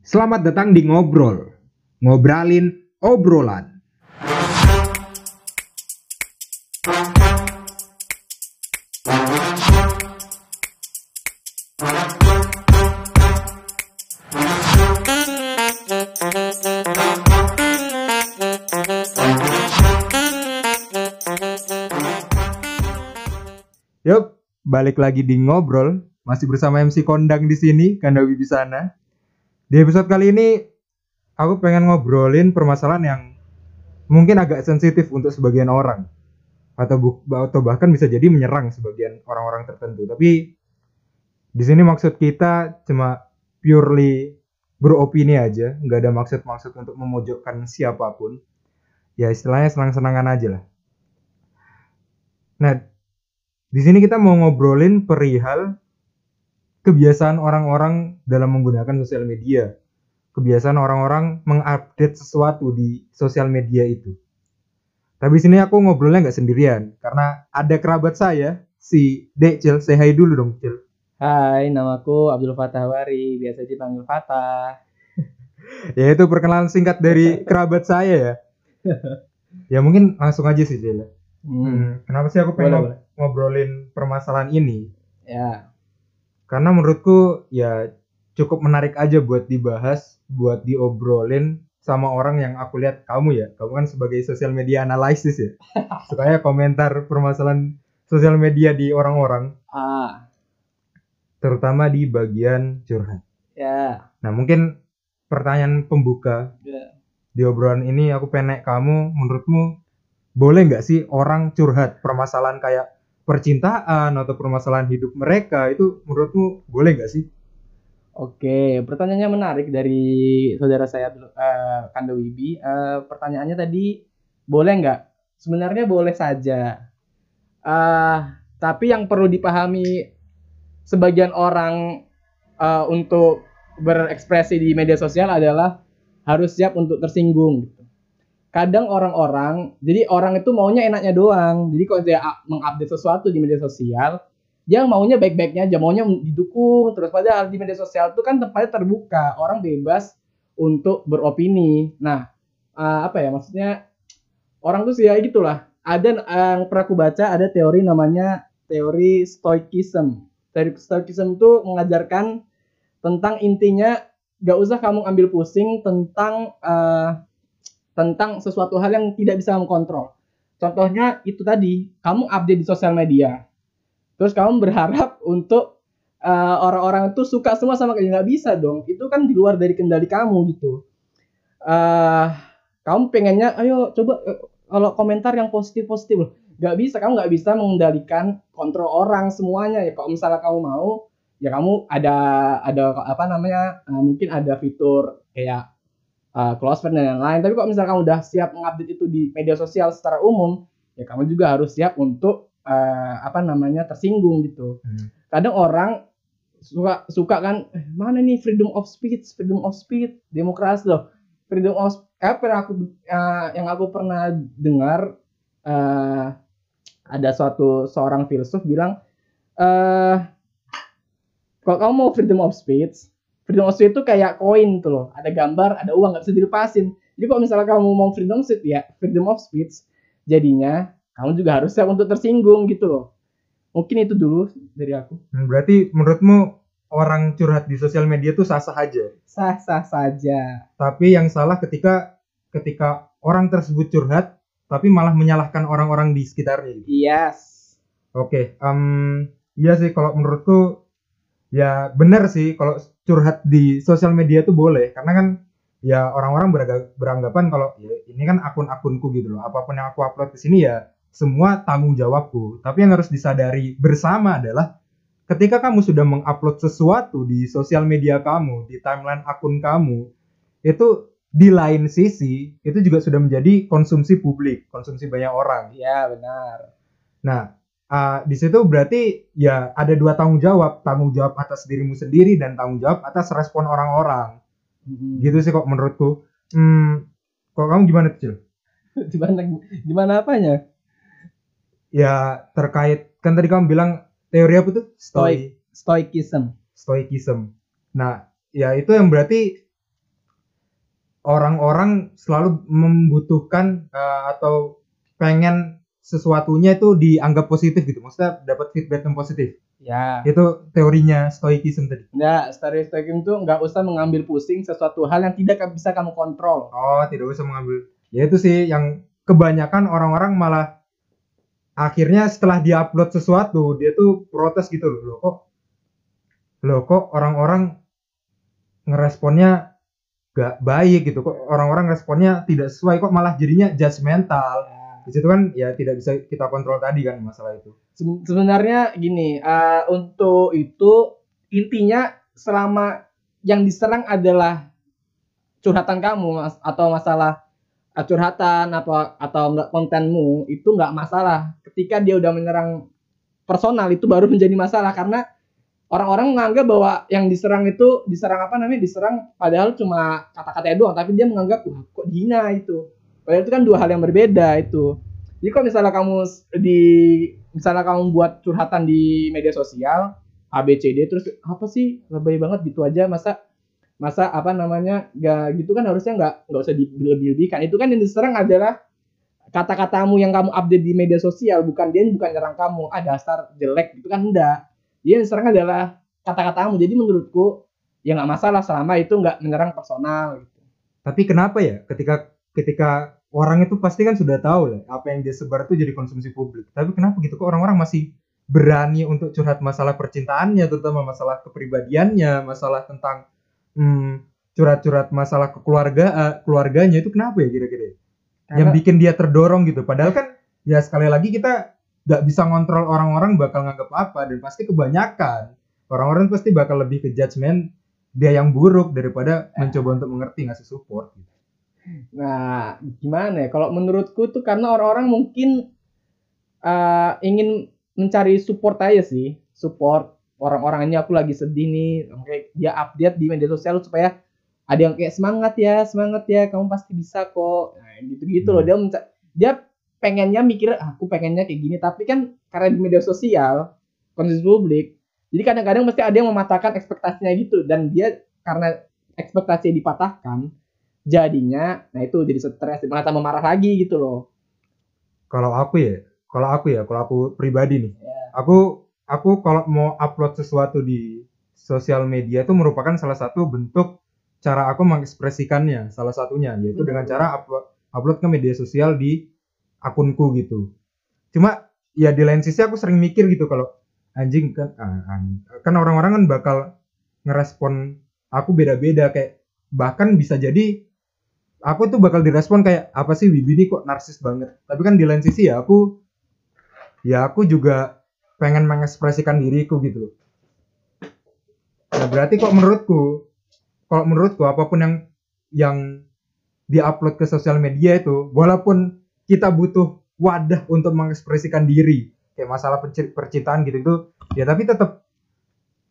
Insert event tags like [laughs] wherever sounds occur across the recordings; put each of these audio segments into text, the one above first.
Selamat datang di Ngobrol. Ngobralin obrolan. Yup, balik lagi di Ngobrol. Masih bersama MC Kondang di sini, Kanda Wibisana. Di episode kali ini, aku pengen ngobrolin permasalahan yang mungkin agak sensitif untuk sebagian orang. Atau, bu- atau bahkan bisa jadi menyerang sebagian orang-orang tertentu. Tapi di sini maksud kita cuma purely beropini aja, nggak ada maksud-maksud untuk memojokkan siapa pun. Ya istilahnya senang-senangan aja lah. Nah, di sini kita mau ngobrolin perihal kebiasaan orang-orang dalam menggunakan sosial media. Kebiasaan orang-orang mengupdate sesuatu di sosial media itu. Tapi sini aku ngobrolnya nggak sendirian karena ada kerabat saya, si Decil. Say hi dulu dong, Cil. Hai, namaku Abdul Fatah Wari, biasa dipanggil Fatah. [laughs] Ya itu perkenalan singkat dari kerabat saya ya. [laughs] ya mungkin langsung aja sih, Cil. Hmm. Hmm, kenapa sih aku pengen boleh. ngobrolin permasalahan ini? Ya, karena menurutku ya cukup menarik aja buat dibahas, buat diobrolin sama orang yang aku lihat kamu ya. Kamu kan sebagai sosial media analisis ya. [laughs] Sukanya komentar permasalahan sosial media di orang-orang, ah, terutama di bagian curhat. ya, Nah, mungkin pertanyaan pembuka ya. di obrolan ini aku penek kamu menurutmu boleh nggak sih orang curhat permasalahan kayak percintaan atau permasalahan hidup mereka itu menurutmu boleh nggak sih? Oke, pertanyaannya menarik dari saudara saya uh, Kanda Wibi. Eh, pertanyaannya tadi boleh nggak? Sebenarnya boleh saja. Ah, tapi yang perlu dipahami sebagian orang eh, untuk berekspresi di media sosial adalah harus siap untuk tersinggung. Kadang orang-orang, jadi orang itu maunya enaknya doang. Jadi kalau dia up- mengupdate sesuatu di media sosial, dia maunya baik-baiknya aja, maunya didukung terus padahal di media sosial itu kan tempatnya terbuka, orang bebas untuk beropini. Nah, eh, apa ya maksudnya orang tuh sih ya gitulah. Ada eh, yang pernah aku baca ada teori namanya teori stoikism. Teori stoikism itu mengajarkan tentang intinya gak usah kamu ambil pusing tentang eh, tentang sesuatu hal yang tidak bisa kamu kontrol. Contohnya itu tadi, kamu update di sosial media. Terus kamu berharap untuk eh, orang-orang itu suka semua sama kayak nggak bisa dong. Itu kan di luar dari kendali kamu gitu. eh kamu pengennya, ayo coba eh, kalau komentar yang positif-positif loh. Nggak bisa, kamu nggak bisa mengendalikan kontrol orang semuanya ya. Kalau misalnya kamu mau, ya kamu ada ada apa namanya eh, mungkin ada fitur kayak uh, close friend dan lain-lain. Tapi kalau misalnya kamu udah siap mengupdate itu di media sosial secara umum, ya kamu juga harus siap untuk uh, apa namanya tersinggung gitu. Hmm. Kadang orang suka suka kan "Eh, mana nih freedom of speech, freedom of speech, demokrasi loh. Freedom of apa yang aku uh, yang aku pernah dengar uh, ada suatu seorang filsuf bilang eh kalau kamu mau freedom of speech, freedom of speech itu kayak koin tuh loh, ada gambar, ada uang nggak bisa dilepasin. Jadi kalau misalnya kamu mau freedom of speech ya, freedom of speech, jadinya kamu juga harus siap untuk tersinggung gitu loh. Mungkin itu dulu dari aku. Hmm, Berarti menurutmu orang curhat di sosial media tuh sah-sah aja. Sah-sah saja. Tapi yang salah ketika ketika orang tersebut curhat tapi malah menyalahkan orang-orang di sekitarnya. gitu. Yes. Oke, em, iya sih kalau menurutku ya benar sih kalau curhat di sosial media tuh boleh karena kan ya orang-orang beranggapan kalau ya, ini kan akun-akunku gitu loh. Apa pun yang aku upload di sini ya semua tanggung jawabku. Tapi yang harus disadari bersama adalah ketika kamu sudah mengupload sesuatu di sosial media kamu, di timeline akun kamu, itu di lain sisi itu juga sudah menjadi konsumsi publik, konsumsi banyak orang. Iya benar. Nah, uh, di situ berarti ya ada dua tanggung jawab, tanggung jawab atas dirimu sendiri dan tanggung jawab atas respon orang-orang. Mhm. Gitu sih kok menurutku. Hmm, kok kamu gimana Cil? [laughs] Gimana gimana apanya? Ya terkait kan tadi kamu bilang teori apa tuh? Stoik. Stoikism. Stoikism. Nah, ya itu yang berarti orang-orang selalu membutuhkan eh, atau pengen sesuatunya itu dianggap positif gitu. Maksudnya dapat feedback yang positif. Ya. itu teorinya stoikism tadi. Nggak, story stoicism itu nggak usah mengambil pusing sesuatu hal yang tidak bisa kamu kontrol. oh tidak usah mengambil. Ya itu sih yang kebanyakan orang-orang malah akhirnya setelah dia upload sesuatu dia tuh protes gitu loh. Loh kok? Loh kok orang-orang ngeresponnya gak baik gitu? Kok orang-orang responnya tidak sesuai? Kok malah jadinya judgmental di situ kan ya tidak bisa kita kontrol tadi kan masalah itu. Se- Sebenarnya gini, eh, untuk itu intinya selama yang diserang adalah curhatan kamu mas, atau masalah eh, curhatan atau enggak kontenmu itu nggak masalah. Ketika dia udah menyerang personal itu baru menjadi masalah. Karena orang-orang menganggap bahwa yang diserang itu diserang apa namanya diserang padahal cuma kata-katanya doang tapi dia menganggap "Wah, kok dihina itu padahal itu kan dua hal yang berbeda itu. Jadi kalau misalnya kamu di misalnya kamu buat curhatan di media sosial A B C D terus apa sih? Lebay banget gitu aja. Masa masa apa namanya? Gak gitu kan harusnya nggak nggak usah dilebih-lebihkan. Itu kan yang diserang adalah kata-katamu yang kamu update di media sosial. Bukan dia bukan nyerang kamu. Ah dasar jelek. Gitu kan enggak dia yang diserang adalah kata-katamu. Jadi menurutku ya nggak masalah selama itu nggak menyerang personal gitu. tapi kenapa ya? Ketika ketika orang itu pasti kan sudah tahu lah apa yang dia sebar itu jadi konsumsi publik. Tapi kenapa gitu? Kok orang-orang masih berani untuk curhat masalah percintaannya terutama masalah kepribadiannya masalah tentang hmm, curhat-curhat masalah kekeluarga keluarganya itu kenapa ya kira-kira? Yang bikin dia terdorong gitu. Padahal kan ya sekali lagi kita nggak bisa ngontrol orang-orang bakal nganggap apa dan pasti kebanyakan orang-orang pasti bakal lebih ke judgement dia yang buruk daripada mencoba untuk mengerti ngasih support gitu. Nah, gimana ya? Kalau menurutku tuh karena orang-orang mungkin eh, ingin mencari support aja sih, support orang-orang ini aku lagi sedih nih, kayak dia update di media sosial supaya ada yang kayak semangat ya, semangat ya, kamu pasti bisa kok. Nah, gitu-gitu loh. Dia menca- dia pengennya mikir "Ah, aku pengennya kayak gini, tapi kan karena di media sosial, kondisi publik, jadi kadang-kadang mesti ada yang mematahkan ekspektasinya gitu dan dia karena ekspektasi dipatahkan, jadinya nah itu jadi stres malah tambah marah lagi gitu loh Kalau aku ya, kalau aku ya, kalau aku pribadi nih, Ya. aku aku kalau mau upload sesuatu di sosial media itu merupakan salah satu bentuk cara aku mengekspresikannya, salah satunya yaitu Hmm. dengan cara upload upload ke media sosial di akunku gitu. Cuma ya di lain sisi aku sering mikir gitu kalau anjing kan ah, kan orang-orang kan bakal ngerespon aku beda-beda kayak bahkan bisa jadi aku tuh bakal direspon kayak apa sih Wibi ini kok narsis banget? Tapi kan di lain sisi ya aku ya aku juga pengen mengekspresikan diriku gitu nah berarti kok menurutku kalau menurutku apa pun yang yang diupload ke sosial media itu walaupun kita butuh wadah untuk mengekspresikan diri kayak masalah percintaan gitu itu ya tapi tetap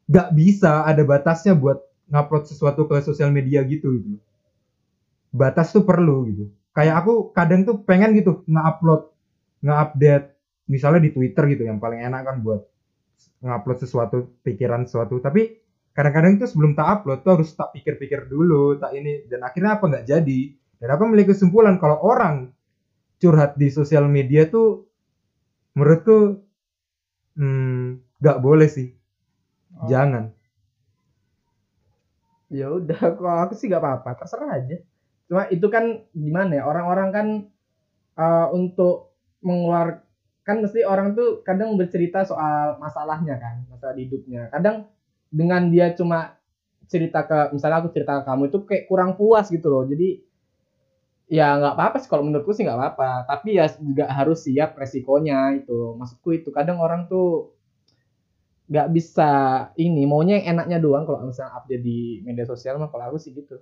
nggak bisa ada batasnya buat ngupload sesuatu ke sosial media gitu gitu batas tuh perlu gitu. Kayak aku kadang tuh pengen gitu nge-upload nge-update misalnya di Twitter gitu yang paling enak kan buat nge-upload sesuatu pikiran sesuatu. Tapi kadang-kadang itu sebelum tak upload tuh harus tak pikir-pikir dulu tak ini. Dan akhirnya apa? Nggak jadi. Dan aku memiliki kesimpulan kalau orang curhat di sosial media tuh menurutku hmm, nggak boleh sih. Oh. jangan. Ya udah kalau aku sih gak apa-apa terserah aja cuma itu kan gimana ya orang-orang kan eh, untuk mengeluarkan kan mesti orang tuh kadang bercerita soal masalahnya kan masalah hidupnya. Kadang dengan dia cuma cerita ke misalnya aku cerita ke kamu itu kayak kurang puas gitu loh. Jadi ya nggak apa-apa sih kalau menurutku sih nggak apa-apa. Tapi ya juga harus siap resikonya itu. Maksudku itu kadang orang tuh nggak bisa ini maunya yang enaknya doang kalau misalnya update di media sosial mah. Kalau aku sih gitu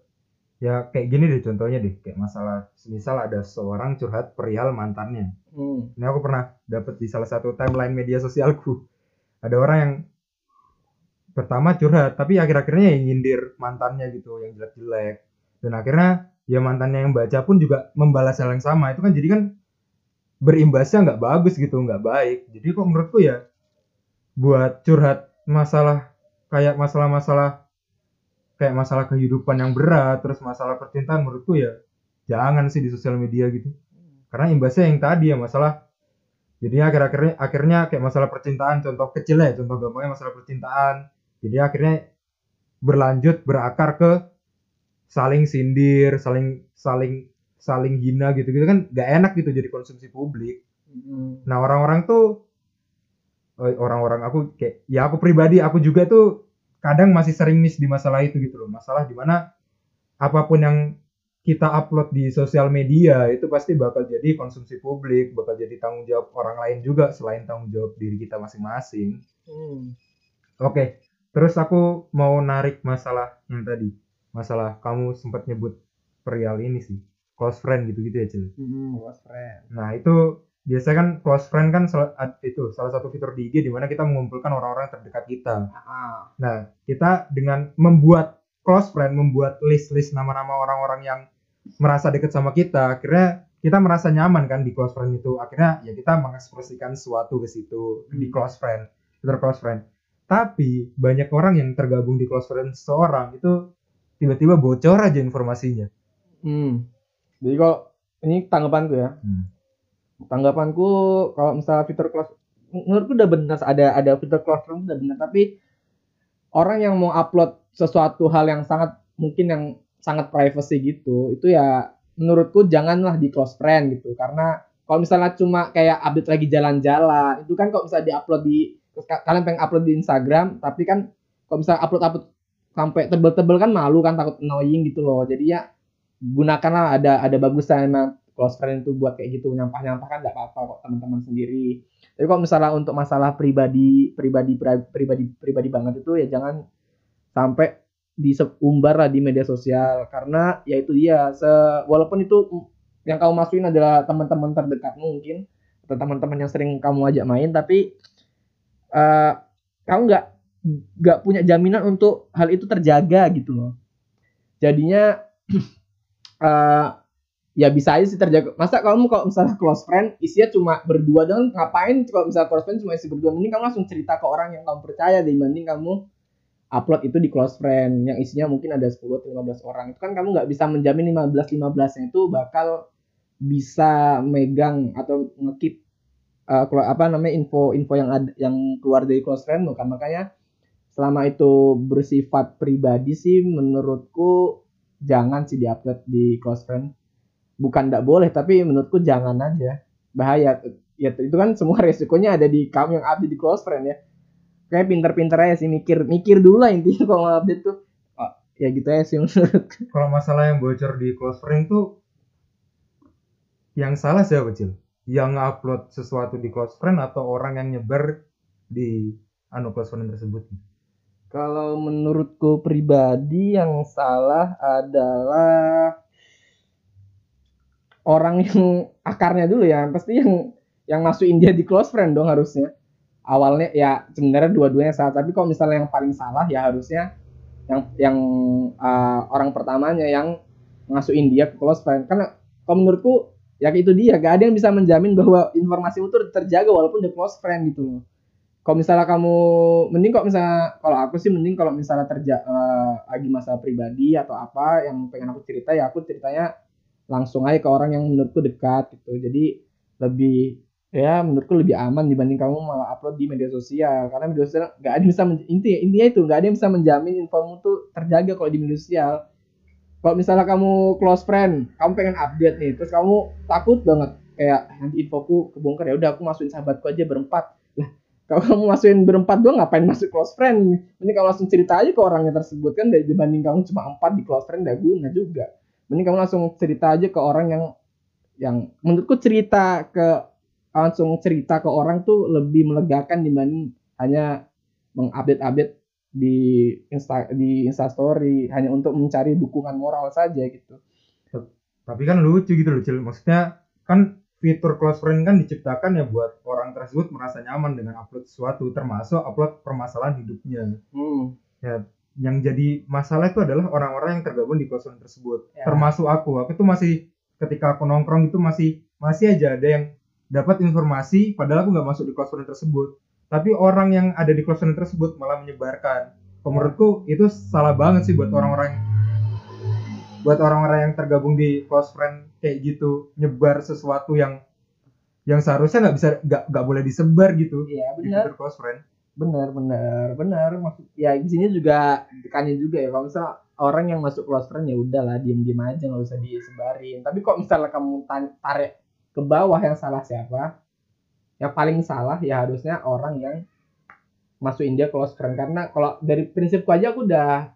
ya kayak gini deh contohnya deh kayak masalah misal ada seorang curhat perihal mantannya. Hmm. ini aku pernah dapet di salah satu timeline media sosialku. Ada orang yang pertama curhat tapi akhir-akhirnya yang nyindir mantannya gitu yang jelek-jelek. Dan akhirnya ya mantannya yang baca pun juga membalas hal yang sama. Itu kan jadi kan berimbasnya nggak bagus gitu nggak baik. Jadi kok menurutku ya buat curhat masalah kayak masalah-masalah kayak masalah kehidupan yang berat terus masalah percintaan menurutku ya jangan sih di sosial media gitu. Karena imbasnya yang tadi ya masalah jadinya akhir-akhirnya akhirnya kayak masalah percintaan contoh kecil ya contoh gampangnya masalah percintaan. Jadi akhirnya berlanjut berakar ke saling sindir saling saling saling hina gitu gitu kan gak enak gitu jadi konsumsi publik. Nah orang-orang tuh eh, orang-orang aku kayak ya aku pribadi aku juga tuh kadang masih sering miss di masalah itu gitu loh. Masalah di mana apa pun yang kita upload di sosial media itu pasti bakal jadi konsumsi publik bakal jadi tanggung jawab orang lain juga selain tanggung jawab diri kita masing-masing. Hmm. oke terus aku mau narik masalah yang tadi. Masalah kamu sempat nyebut perihal ini sih. Close friend gitu gitu ya Cil? Hmm, close friend. Nah itu biasanya kan close friend kan itu salah satu fitur di IG di mana kita mengumpulkan orang-orang terdekat kita. Ah, Nah kita dengan membuat close friend, membuat list-list nama-nama orang-orang yang merasa dekat sama kita, akhirnya kita merasa nyaman kan di close friend itu. Akhirnya ya kita mengekspresikan sesuatu ke situ di Hmm. close friend, fitur close friend. Tapi banyak orang yang tergabung di close friend seseorang itu tiba-tiba bocor aja informasinya. hmm. Jadi kalau ini tanggapanku ya. Tanggapanku kalau misalnya fitur close menurutku udah benar ada ada fitur close friend udah benar tapi orang yang mau upload sesuatu hal yang sangat mungkin yang sangat privacy gitu itu ya menurutku janganlah di close friend gitu karena kalau misalnya cuma kayak update lagi jalan-jalan itu kan kalau misalnya diupload di kalian pengen upload di Instagram tapi kan kalau misalnya upload upload sampai tebel-tebel kan malu kan takut annoying gitu loh jadi ya gunakanlah ada ada bagusnya emang close friend itu buat kayak gitu nyampah-nyampah kan nggak apa-apa kok teman-teman sendiri. Tapi kalau misalnya untuk masalah pribadi pribadi pribadi pribadi banget itu ya jangan sampai diseumbar lah di media sosial karena ya itu dia se walaupun itu yang kamu masukin adalah teman-teman terdekat mungkin atau teman-teman yang sering kamu ajak main tapi eh, kamu nggak nggak punya jaminan untuk hal itu terjaga gitu loh jadinya [clears throat] eh ya bisa aja sih terjaga. Masa kamu kalau misalnya close friend isinya cuma berdua dong ngapain kalau misalnya close friend cuma isi berdua mending kamu langsung cerita ke orang yang kamu percaya dibanding kamu upload itu di close friend yang isinya mungkin ada 10 atau 15 orang. Itu kan kamu nggak bisa menjamin 15 15 nya itu bakal bisa megang atau ngekip eh, kelo- apa namanya info-info yang ada yang keluar dari close friend bukan makanya selama itu bersifat pribadi sih menurutku jangan sih diupload di close friend bukan tidak boleh tapi menurutku jangan aja. Bahaya. Ya itu kan semua [laughs] resikonya ada di kamu yang update di close friend ya. Kayak pinter-pinter aja sih mikir mikir dulu lah intinya [laughs] kalau mau update tuh. Oh, ya gitu aja sih [laughs] menurutku. Kalau masalah yang bocor di close friend tuh yang salah siapa Cil? Yang upload sesuatu di close friend atau orang yang nyebar di anu close friend tersebut? kalau menurutku pribadi yang salah adalah orang [laughs] yang akarnya dulu ya. Pasti yang yang masukin dia di close friend dong harusnya. Awalnya ya sebenarnya dua-duanya salah. Tapi kalau misalnya yang paling salah ya harusnya yang yang uh, orang pertamanya yang masukin dia ke close friend. Karena kalau menurutku ya itu dia. Gak ada yang bisa menjamin bahwa informasi itu terjaga walaupun di close friend gitu. Kalau misalnya kamu mending kok misalnya kalau aku sih mending kalau misalnya terja eh, lagi masalah pribadi atau apa yang pengen aku cerita ya aku ceritanya langsung aja ke orang yang menurutku dekat gitu. Jadi lebih ya menurutku lebih aman dibanding kamu malah upload di media sosial. Karena media sosial nggak ada yang bisa men- inti intinya itu nggak ada yang bisa menjamin infomu tuh terjaga kalau di media sosial. Kalau misalnya kamu close friend kamu pengen update nih terus kamu takut banget kayak nanti infoku kebongkar ya udah aku masukin sahabatku aja berempat. Lah kalau kamu masukin berempat doang ngapain masuk close friend? Ini kamu langsung cerita aja ke orangnya tersebut kan dibanding kamu cuma empat di close friend gak guna juga mending kamu langsung cerita aja ke orang yang yang menurutku cerita ke langsung cerita ke orang tuh lebih melegakan dibanding hanya mengupdate-update di insta di instastory hanya untuk mencari dukungan moral saja gitu Tapi kan lucu gitu loh Cil. Maksudnya kan fitur close friend kan diciptakan ya buat orang tersebut merasa nyaman dengan upload sesuatu termasuk upload permasalahan hidupnya. hmm. Yang jadi masalah itu adalah orang-orang yang tergabung di close friend tersebut. Ya. Termasuk aku. Aku tuh masih ketika aku nongkrong itu masih masih aja ada yang dapat informasi padahal aku nggak masuk di close friend tersebut. Tapi orang yang ada di close friend tersebut malah menyebarkan menurutku itu salah banget sih buat orang-orang buat orang-orang yang tergabung di close friend kayak gitu nyebar sesuatu yang yang seharusnya nggak bisa nggak nggak boleh disebar gitu iya di benar close friend benar benar benar. Maksud ya di sini juga tekanin juga ya kalau misal orang yang masuk close friend ya udahlah diem diem aja nggak usah disebarin. Tapi kok misalnya kamu tarik ke bawah yang salah siapa yang paling salah ya harusnya orang yang masukin dia close friend karena kalau dari prinsipku aja aku udah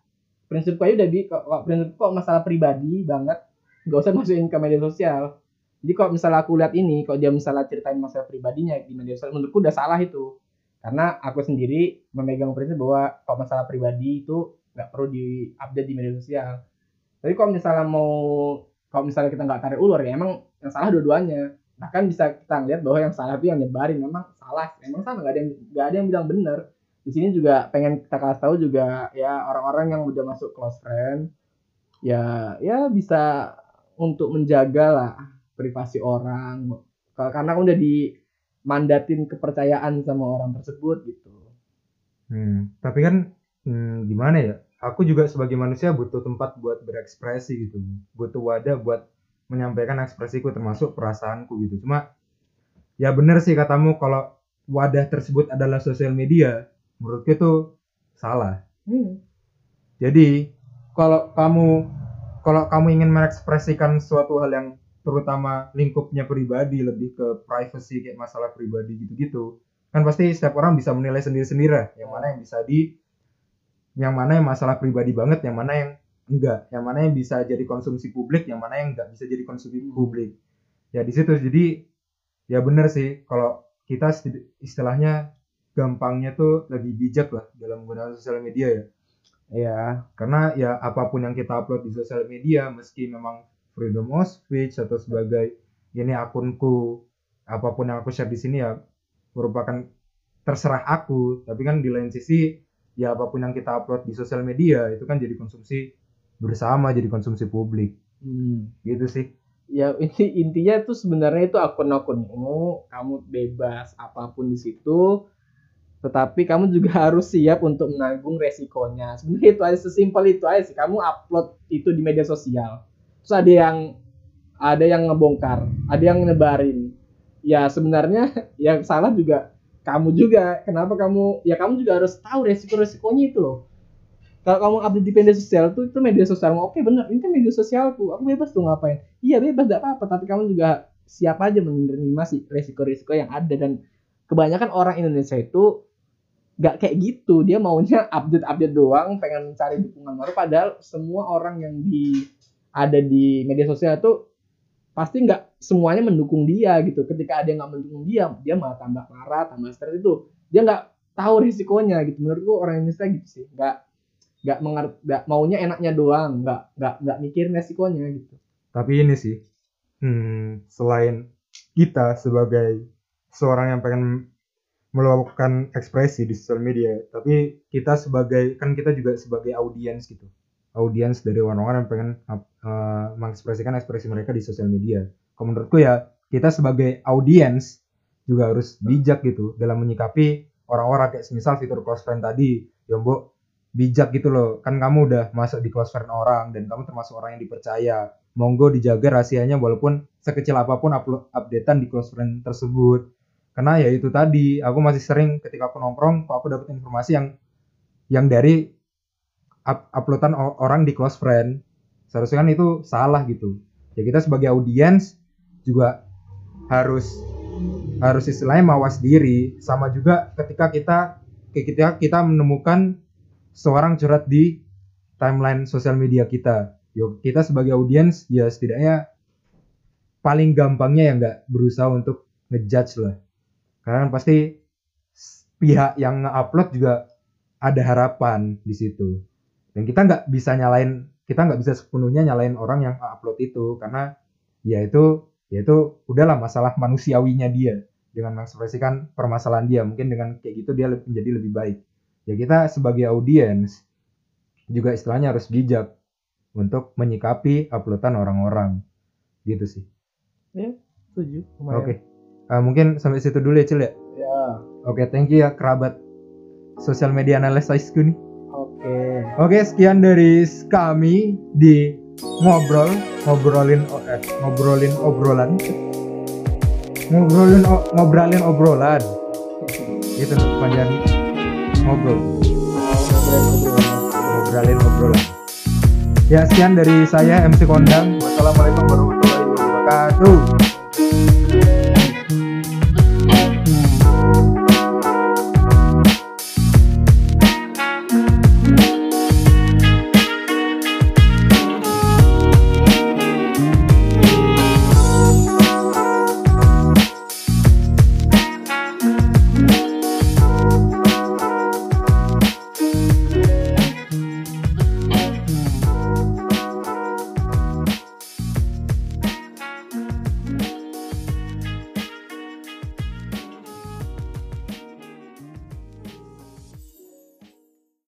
prinsipku aja udah bi kok kok prinsipku kok masalah pribadi banget nggak usah masukin ke media sosial. Jadi kalau misalnya aku lihat ini kalau dia misalnya ceritain masalah pribadinya di media sosial menurutku udah salah itu karena aku sendiri memegang prinsip bahwa kalau masalah pribadi itu nggak perlu diupdate di media sosial. Tapi kalau misalnya mau kalau misalnya kita nggak tarik ulur ya emang yang salah dua-duanya. Bahkan bisa kita lihat bahwa yang salah itu yang nyebarin memang salah. Emang salah nggak ada yang nggak ada yang bilang benar di sini juga pengen kita kasih tahu juga ya orang-orang yang udah masuk close friend ya ya bisa untuk menjaga lah privasi orang. Karena udah dimandatin kepercayaan sama orang tersebut gitu Hmm, tapi kan hmm, gimana ya? Aku juga sebagai manusia butuh tempat buat berekspresi gitu. Butuh wadah buat menyampaikan ekspresiku termasuk perasaanku gitu. Cuma ya bener sih katamu kalau wadah tersebut adalah sosial media, menurutku itu salah. Jadi kalau kamu kalau kamu ingin mengekspresikan suatu hal yang terutama lingkupnya pribadi lebih ke privacy kayak masalah pribadi gitu-gitu. Kan pasti setiap orang bisa menilai sendiri-sendiri lah yang mana yang bisa di yang mana yang masalah pribadi banget yang mana yang enggak. Yang mana yang bisa jadi konsumsi publik yang mana yang enggak bisa jadi konsumsi Hmm. publik. Ya di situ. Jadi ya bener sih kalau kita istilahnya gampangnya tuh lebih bijak lah dalam menggunakan sosial media ya. Ya karena ya apa pun yang kita upload di sosial media meski memang freedom of speech atau sebagai ini akunku apa pun yang aku share di sini ya merupakan terserah aku. Tapi kan di lain sisi ya apa pun yang kita upload di sosial media itu kan jadi konsumsi bersama jadi konsumsi publik. Hmm. gitu sih. Ya ini intinya itu sebenarnya itu akun-akunmu kamu bebas apa pun di situ tetapi kamu juga [laughs] harus siap untuk menanggung resikonya. Sebenarnya itu aja sesimpel itu aja sih. Kamu upload itu di media sosial terus ada yang ada yang ngebongkar ada yang nyebarin. Ya sebenarnya [laughs] yang salah juga kamu juga. Kenapa kamu ya kamu juga harus tahu resiko-resikonya itu loh. Kalau kamu update di media sosial tuh itu media sosial oke bener ini kan media sosialku aku bebas tuh ngapain? Iya bebas tidak apa-apa tapi kamu juga siap aja menerima sih resiko-resiko yang ada. Dan kebanyakan orang Indonesia itu nggak kayak gitu. Dia maunya update-update doang pengen mencari dukungan baru padahal semua orang yang di ada di media sosial tuh pasti nggak semuanya mendukung dia gitu. Ketika ada yang nggak mendukung dia dia malah tambah marah tambah stres itu. Dia nggak tahu risikonya gitu. Menurutku orang Indonesia gitu sih. Nggak nggak mengerti nggak maunya enaknya doang. Nggak nggak nggak mikirin resikonya gitu. Tapi ini sih hmm, selain kita sebagai seorang yang pengen melakukan ekspresi di sosial media tapi kita sebagai kan kita juga sebagai audiens gitu audiens dari orang-orang yang pengen uh, mengekspresikan ekspresi mereka di sosial media. Kalau menurutku ya kita sebagai audiens juga harus bijak gitu dalam menyikapi orang-orang. Kayak semisal fitur close friend tadi ya mbok bijak gitu loh. Kan kamu udah masuk di close friend orang dan kamu termasuk orang yang dipercaya. Monggo dijaga rahasianya walaupun sekecil apa pun upload updatean di close friend tersebut. Karena ya itu tadi aku masih sering ketika aku nongkrong kok aku dapat informasi yang yang dari up, uploadan orang di close friend. Seharusnya kan itu salah gitu. Ya kita sebagai audiens juga harus harus istilahnya mawas diri. Sama juga ketika kita ketika kita menemukan seorang curhat di timeline sosial media kita. Yo kita sebagai audiens ya setidaknya paling gampangnya ya nggak berusaha untuk ngejudge lah. Karena kan pasti pihak yang nge-upload juga ada harapan di situ dan kita nggak bisa nyalain kita nggak bisa sepenuhnya nyalain orang yang upload itu karena ya itu ya itu udahlah masalah manusiawinya dia. Dengan mengekspresikan permasalahan dia mungkin dengan kayak gitu dia menjadi lebih baik. Ya kita sebagai audiens juga istilahnya harus bijak untuk menyikapi uploadan orang-orang. Gitu sih. Setuju. Oke. Eh, mungkin sampai situ dulu ya Cil ya? Ya. Oke thank you ya kerabat sosial media analysisku nih oke Oke. Sekian dari kami di ngobrol, ngobrolin o- eh, ngobrolin obrolan. Ngobrolin ngobrolin obrolan. Itu panjang ngobrol, ngobrolin obrolan. Ya, sekian dari saya MC Kondang. Wassalamualaikum warahmatullahi wabarakatuh.